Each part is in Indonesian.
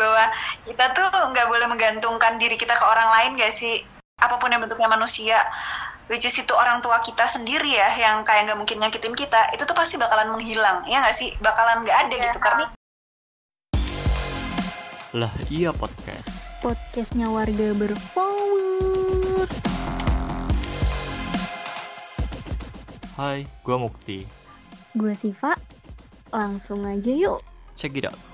bahwa kita tuh nggak boleh menggantungkan diri kita ke orang lain gak sih apa pun yang bentuknya manusia which is itu orang tua kita sendiri ya yang kayak nggak mungkin nyakitin kita itu tuh pasti bakalan menghilang ya nggak sih bakalan nggak ada Ya. gitu karena Lah iya podcast. Podcastnya warga berpower. Hai, gua Mukti. Gue Siva. Langsung aja yuk. Check it out.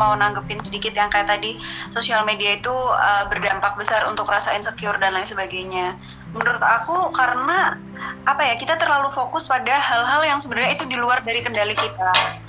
Mau nanggepin sedikit yang kayak tadi sosial media itu uh, berdampak besar untuk rasa insecure dan lain sebagainya. Menurut aku karena apa ya kita terlalu fokus pada hal-hal yang sebenarnya itu di luar dari kendali kita.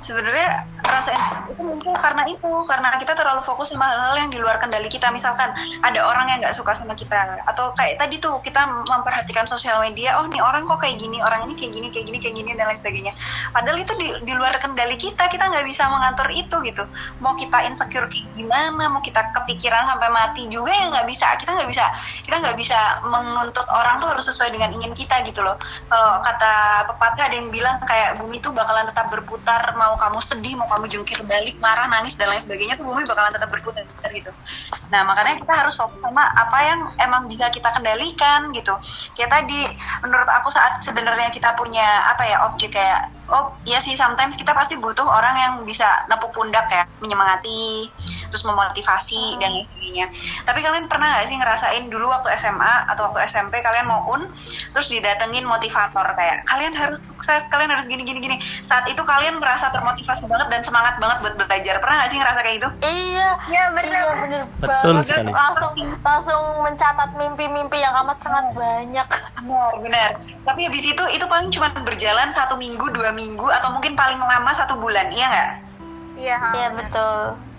Sebenarnya rasa insecure itu muncul karena itu karena kita terlalu fokus sama hal-hal yang di luar kendali kita. Misalkan ada orang yang nggak suka sama kita atau kayak tadi tuh kita memperhatikan sosial media, oh nih orang kok kayak gini, orang ini kayak gini, kayak gini, kayak gini dan lain sebagainya. Padahal itu di, di luar kendali kita, kita nggak bisa mengatur itu gitu. Mau kita insecure kayak gimana, mau kita kepikiran sampai mati juga ya nggak bisa. Kita nggak bisa, kita nggak bisa menuntut orang tuh harus sesuai dengan ingin kita gitu loh. Kalau kata pepatah ada yang bilang kayak bumi tuh bakalan tetap berputar, mau kamu sedih, mau kamu jungkir balik, marah, nangis dan lain sebagainya tuh bumi bakalan tetap berputar gitu. Nah makanya kita harus fokus sama apa yang emang bisa kita kendalikan gitu. Kayak tadi menurut aku saat sebenarnya kita punya apa ya objek kayak oh iya sih sometimes kita pasti butuh orang yang bisa nepuk pundak ya, menyemangati, terus memotivasi dan lain sebagainya. Tapi kalian pernah nggak sih ngerasain dulu waktu SMA atau waktu SMP kalian mau un, terus didatengin motivator kayak kalian harus sukses, kalian harus gini gini gini. Saat itu kalian merasa termotivasi banget dan semangat banget buat belajar. Pernah nggak sih ngerasa kayak gitu? Iya, Ya, bener. Iya, bener Betul banget. sekali. Langsung langsung mencatat mimpi-mimpi yang amat sangat banyak. Benar, benar. Tapi habis itu itu paling cuma berjalan satu minggu, dua minggu, atau mungkin paling lama satu bulan, iya nggak? Iya, Iya betul.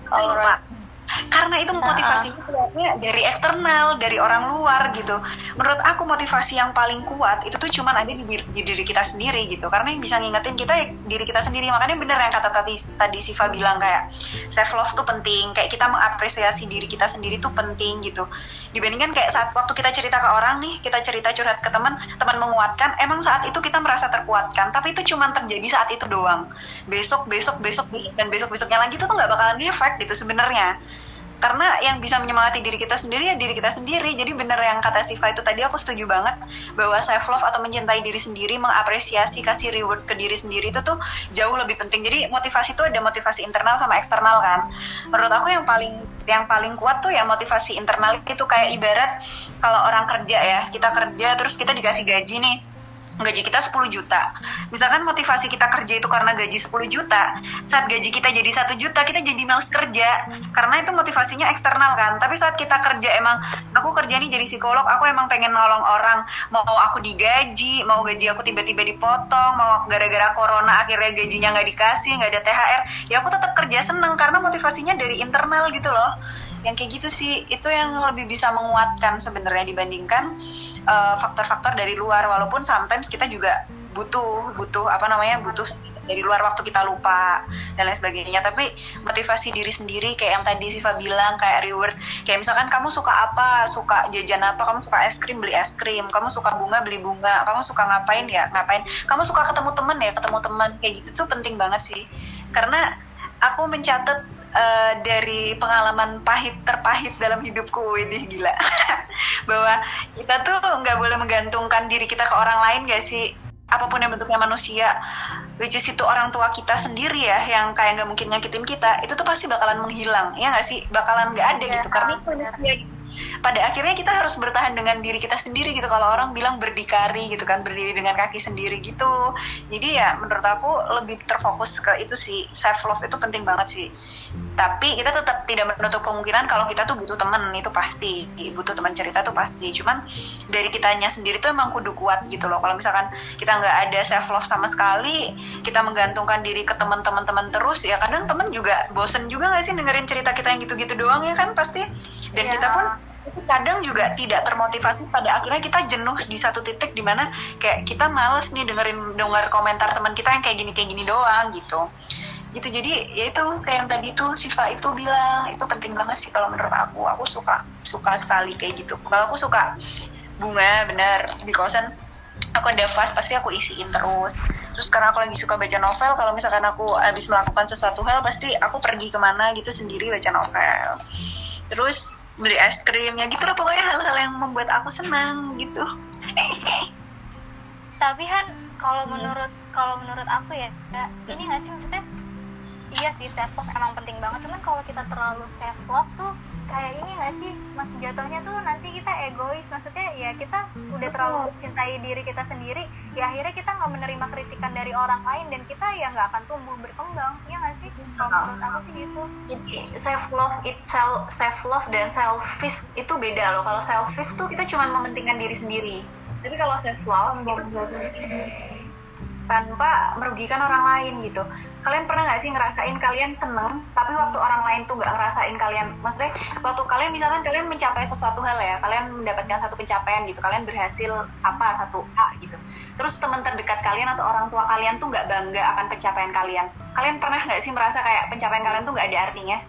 Alright. Karena itu motivasinya keluarnya dari eksternal, dari orang luar gitu. Menurut aku motivasi yang paling kuat itu tuh cuman ada di, diri- di diri kita sendiri gitu. Karena yang bisa ngingetin kita ya diri kita sendiri. Makanya bener yang kata tadi tadi Siva bilang kayak self love tuh penting. Kayak kita mengapresiasi diri kita sendiri tuh penting gitu. Dibandingkan kayak saat waktu kita cerita ke orang nih, kita cerita curhat ke teman, teman menguatkan, emang saat itu kita merasa terkuatkan. Tapi itu cuman terjadi saat itu doang. Besok, besok, besok, besok dan besok besoknya lagi itu tuh nggak bakalan efek gitu sebenarnya karena yang bisa menyemangati diri kita sendiri ya diri kita sendiri. Jadi bener yang kata Siva itu tadi aku setuju banget bahwa self love atau mencintai diri sendiri mengapresiasi kasih reward ke diri sendiri itu tuh jauh lebih penting. Jadi motivasi itu ada motivasi internal sama eksternal kan. Menurut aku yang paling yang paling kuat tuh ya motivasi internal itu kayak ibarat kalau orang kerja ya kita kerja terus kita dikasih gaji nih. Gaji kita 10 juta. Misalkan motivasi kita kerja itu karena gaji 10 juta, saat gaji kita jadi satu juta, kita jadi males kerja. Karena itu motivasinya eksternal kan. Tapi saat kita kerja emang, aku kerja nih jadi psikolog, aku emang pengen nolong orang. Mau aku digaji, mau gaji aku tiba-tiba dipotong, mau gara-gara corona akhirnya gajinya nggak dikasih, nggak ada THR, ya aku tetap kerja seneng karena motivasinya dari internal gitu loh. Yang kayak gitu sih, itu yang lebih bisa menguatkan sebenarnya dibandingkan uh, faktor-faktor dari luar walaupun sometimes kita juga butuh butuh apa namanya butuh dari luar waktu kita lupa dan lain sebagainya. Tapi motivasi diri sendiri kayak yang tadi Siva bilang kayak reward. Kayak misalkan kamu suka apa? Suka jajan apa? Kamu suka es krim beli es krim. Kamu suka bunga beli bunga. Kamu suka ngapain? Ya ngapain? Kamu suka ketemu temen? Ya ketemu teman kayak gitu tuh penting banget sih. Karena aku mencatat eh, dari pengalaman pahit terpahit dalam hidupku. Ini gila. Bahwa kita tuh nggak boleh menggantungkan diri kita ke orang lain gak sih apa pun yang bentuknya manusia which is itu orang tua kita sendiri ya yang kayak nggak mungkin nyakitin kita itu tuh pasti bakalan menghilang ya nggak sih bakalan nggak ada Iya, gitu karena manusia gitu. Pada akhirnya kita harus bertahan dengan diri kita sendiri gitu. Kalau orang bilang berdikari gitu kan berdiri dengan kaki sendiri gitu. Jadi ya menurut aku lebih terfokus ke itu sih. Self love itu penting banget sih. Tapi kita tetap tidak menutup kemungkinan kalau kita tuh butuh temen itu pasti. Butuh teman cerita tuh pasti. Cuman dari kitanya sendiri tuh emang kudu kuat gitu loh. Kalau misalkan kita nggak ada self love sama sekali kita menggantungkan diri ke teman-teman teman terus ya kadang temen juga bosen juga nggak sih dengerin cerita kita yang gitu-gitu doang ya kan? Pasti dan Iya. kita pun itu kadang juga tidak termotivasi pada akhirnya kita jenuh di satu titik di mana kayak kita males nih dengerin dengar komentar teman kita yang kayak gini kayak gini doang gitu. Gitu jadi ya itu kayak yang tadi tuh Siva itu bilang itu penting banget sih kalau menurut aku. Aku suka suka sekali kayak gitu. Kalau aku suka bunga bener di kosan aku ada vas pasti aku isiin terus. Terus karena aku lagi suka baca novel kalau misalkan aku habis melakukan sesuatu hal pasti aku pergi ke mana gitu sendiri baca novel. Terus beli es krim ya gitu lah pokoknya hal-hal yang membuat aku senang gitu. Tapi kan kalau menurut kalau menurut aku ya ya, ini nggak sih maksudnya? Iya sih self love emang penting banget. Cuman kalau kita terlalu self love tuh kayak ini nggak sih? Mas jatuhnya tuh nanti kita egois. Maksudnya ya kita udah terlalu mencintai diri kita sendiri ya akhirnya kita nggak menerima kritikan dari orang lain dan kita ya nggak akan tumbuh berkembang. Ya menurut aku sih gitu self love itself, self love dan selfish itu beda loh. Kalau selfish tuh kita cuma mementingkan diri sendiri. Tapi kalau self love itu tanpa merugikan orang lain gitu. Kalian pernah nggak sih ngerasain kalian seneng, tapi waktu orang lain tuh nggak ngerasain kalian, maksudnya waktu kalian misalkan kalian mencapai sesuatu hal ya, kalian mendapatkan satu pencapaian gitu, kalian berhasil apa satu A gitu. Terus teman terdekat kalian atau orang tua kalian tuh nggak bangga akan pencapaian kalian. Kalian pernah nggak sih merasa kayak pencapaian kalian tuh nggak ada artinya?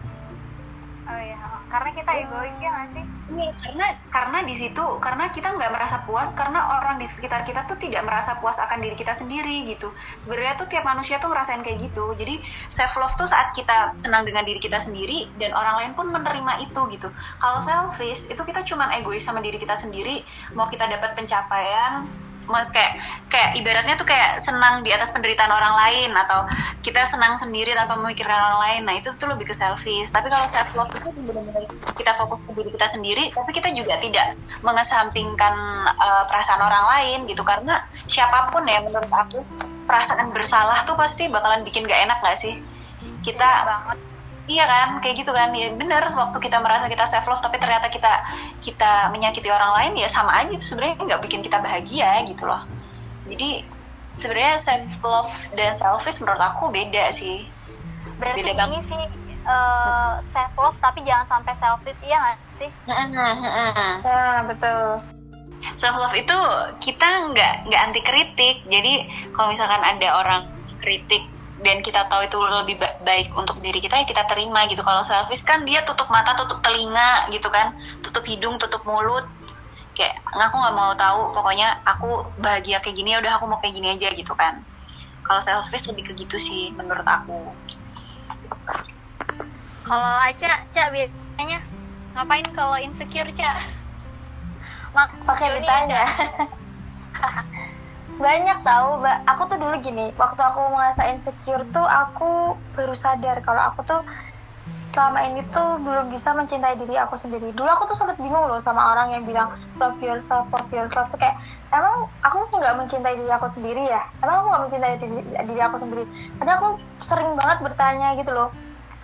oh iya karena kita egois ya nggak sih Iya, karena karena di situ karena kita nggak merasa puas karena orang di sekitar kita tuh tidak merasa puas akan diri kita sendiri gitu. Sebenarnya tuh tiap manusia tuh ngerasain kayak gitu. Jadi self love tuh saat kita senang dengan diri kita sendiri dan orang lain pun menerima itu gitu. Kalau selfish itu kita cuman egois sama diri kita sendiri. Mau kita dapat pencapaian mas kayak kayak ibaratnya tuh kayak senang di atas penderitaan orang lain atau kita senang sendiri tanpa memikirkan orang lain. Nah itu tuh lebih ke selfish. Tapi kalau self love itu benar-benar kita fokus ke diri kita sendiri tapi kita juga tidak mengesampingkan uh, perasaan orang lain gitu. Karena siapa pun ya menurut aku perasaan bersalah tuh pasti bakalan bikin gak enak gak sih? Kita banget Iya kan, kayak gitu kan. Ya bener, waktu kita merasa kita self love tapi ternyata kita kita menyakiti orang lain ya sama aja itu sebenarnya nggak bikin kita bahagia gitu loh. Jadi sebenarnya self love dan selfish menurut aku beda sih. berarti Beda ini sih eh, self love tapi jangan sampai selfish iya nggak sih Nah, betul. Self love itu kita nggak nggak anti kritik. Jadi kalau misalkan ada orang kritik dan kita tahu itu lebih ba- baik untuk diri kita ya kita terima gitu. Kalau selfish kan dia tutup mata, tutup telinga gitu kan, tutup hidung, tutup mulut. Kayak aku nggak mau tahu. Pokoknya aku bahagia kayak gini ya udah aku mau kayak gini aja gitu kan. Kalau selfish lebih ke gitu sih menurut aku. kalau Aca Ca biasanya ngapain kalau insecure Ca mak pakai ditanya aja. banyak tahu aku tuh dulu gini waktu aku merasa insecure tuh aku baru sadar kalau aku tuh selama ini tuh belum bisa mencintai diri aku sendiri. Dulu aku tuh sempet bingung loh sama orang yang bilang love yourself love yourself. Tuh kayak emang aku nggak mencintai diri aku sendiri ya? Emang aku nggak mencintai diri, diri aku sendiri? Padahal aku sering banget bertanya gitu loh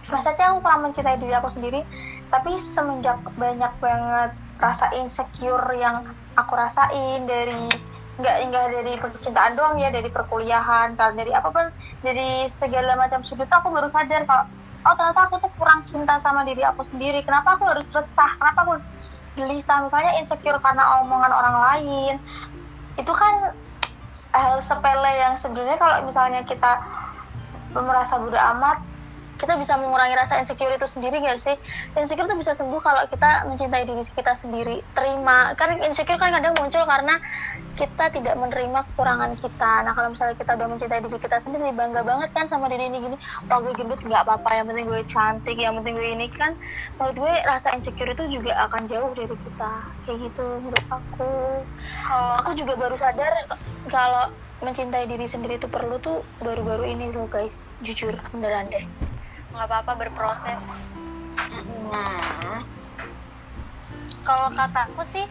masa sih aku pernah mencintai diri aku sendiri? Tapi semenjak banyak banget rasa insecure yang aku rasain dari nggak nggak dari percintaan doang ya dari perkuliahan kalau dari apa pun dari segala macam sudut aku baru sadar kalau oh ternyata aku tuh kurang cinta sama diri aku sendiri. Kenapa aku harus resah? Kenapa aku harus gelisah? Misalnya insecure karena omongan orang lain. Itu kan hal sepele yang sebenarnya kalau misalnya kita merasa bodo amat kita bisa mengurangi rasa insecure itu sendiri gak sih? Insecure itu bisa sembuh kalau kita mencintai diri kita sendiri, terima. Kan insecure kan kadang muncul karena kita tidak menerima kekurangan kita. Nah kalau misalnya kita udah mencintai diri kita sendiri, bangga banget kan sama diri ini gini. Wah gue gendut nggak apa-apa, yang penting gue cantik, yang penting gue ini kan. Menurut gue rasa insecure itu juga akan jauh dari kita. Kayak gitu menurut aku. kalau Aku juga baru sadar kalau mencintai diri sendiri itu perlu tuh baru-baru ini loh guys. Jujur beneran deh. Nggak apa-apa berproses Hmm. kalau kataku sih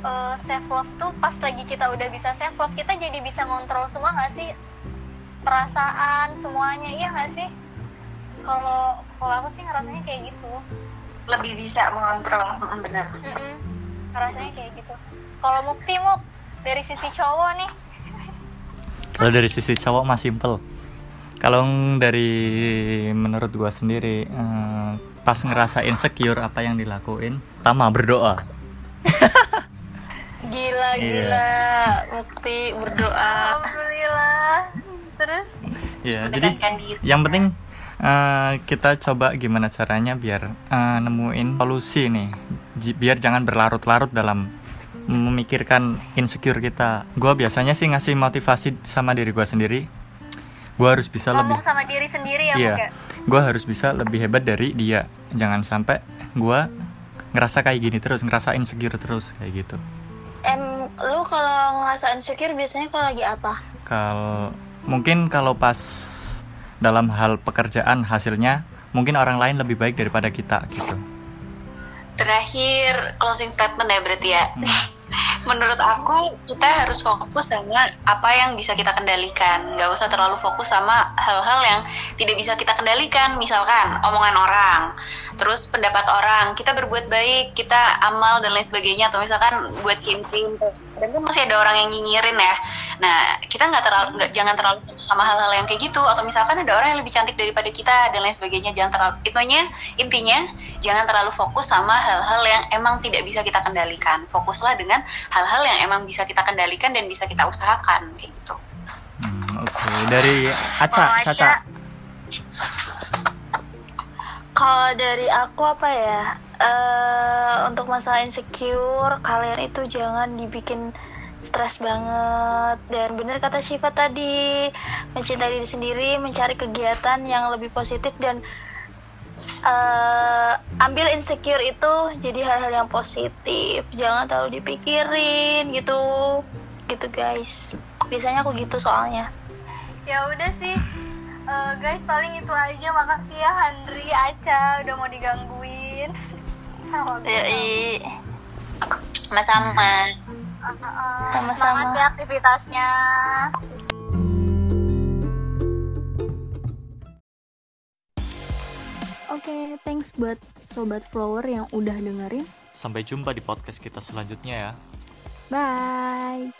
eh, self love tuh pas lagi kita udah bisa self love kita jadi bisa ngontrol semua nggak sih perasaan semuanya iya nggak sih kalau kalau aku sih ngerasanya kayak gitu Lebih bisa mengontrol, Hmm, benar. Mm-mm. ngerasanya kayak gitu kalau mukti muk dari sisi cowok nih Kalau dari sisi cowok mah simple. Kalau dari menurut gua sendiri eh, pas ngerasa insecure apa yang dilakuin, pertama berdoa. Gila Iya. gila, Mukti berdoa. alhamdulillah terus Ya, jadi Mendekatkan diri. yang penting eh, kita coba gimana caranya biar eh, nemuin solusi nih, biar jangan berlarut-larut dalam memikirkan insecure kita gue biasanya sih ngasih motivasi sama diri gue sendiri gue harus bisa lebih ngomong sama diri sendiri ya iya Mungkin. gue harus bisa lebih hebat dari dia jangan sampai gue ngerasa kayak gini terus ngerasa insecure terus kayak gitu Em, lu kalau ngerasa insecure biasanya kalau lagi apa? kalau mungkin kalau pas dalam hal pekerjaan hasilnya mungkin orang lain lebih baik daripada kita gitu Terakhir closing statement ya berarti ya. Menurut aku kita harus fokus sama apa yang bisa kita kendalikan. Gak usah terlalu fokus sama hal-hal yang tidak bisa kita kendalikan. Misalkan omongan orang, terus pendapat orang. Kita berbuat baik, kita amal dan lain sebagainya. Atau misalkan buat campaign. Dan kan masih ada orang yang nyinyirin ya. Nah kita nggak terlalu nggak jangan terlalu sama hal-hal yang kayak gitu. Atau misalkan ada orang yang lebih cantik daripada kita dan lain sebagainya. Jangan terlalu itunya intinya jangan terlalu fokus sama hal-hal yang emang tidak bisa kita kendalikan. Fokuslah dengan hal-hal yang emang bisa kita kendalikan dan bisa kita usahakan kayak gitu. Hmm, oke dari Aca Kalau Caca Aca, Kalau dari aku apa ya? Eh untuk masalah insecure, kalian itu jangan dibikin stres banget. Dan bener kata Syifa tadi, mencintai diri sendiri, mencari kegiatan yang lebih positif dan eh ambil insecure itu jadi hal-hal yang positif. Jangan terlalu dipikirin gitu. Gitu guys. Biasanya aku gitu soalnya. ya udah sih Eh, guys paling itu aja makasih ya Handri Aca udah mau digangguin Yoi. Sama-sama. Sama-sama. semangat ya aktivitasnya Oke, thanks buat Sobat Flower yang udah dengerin. sampai jumpa di podcast kita selanjutnya ya Bye.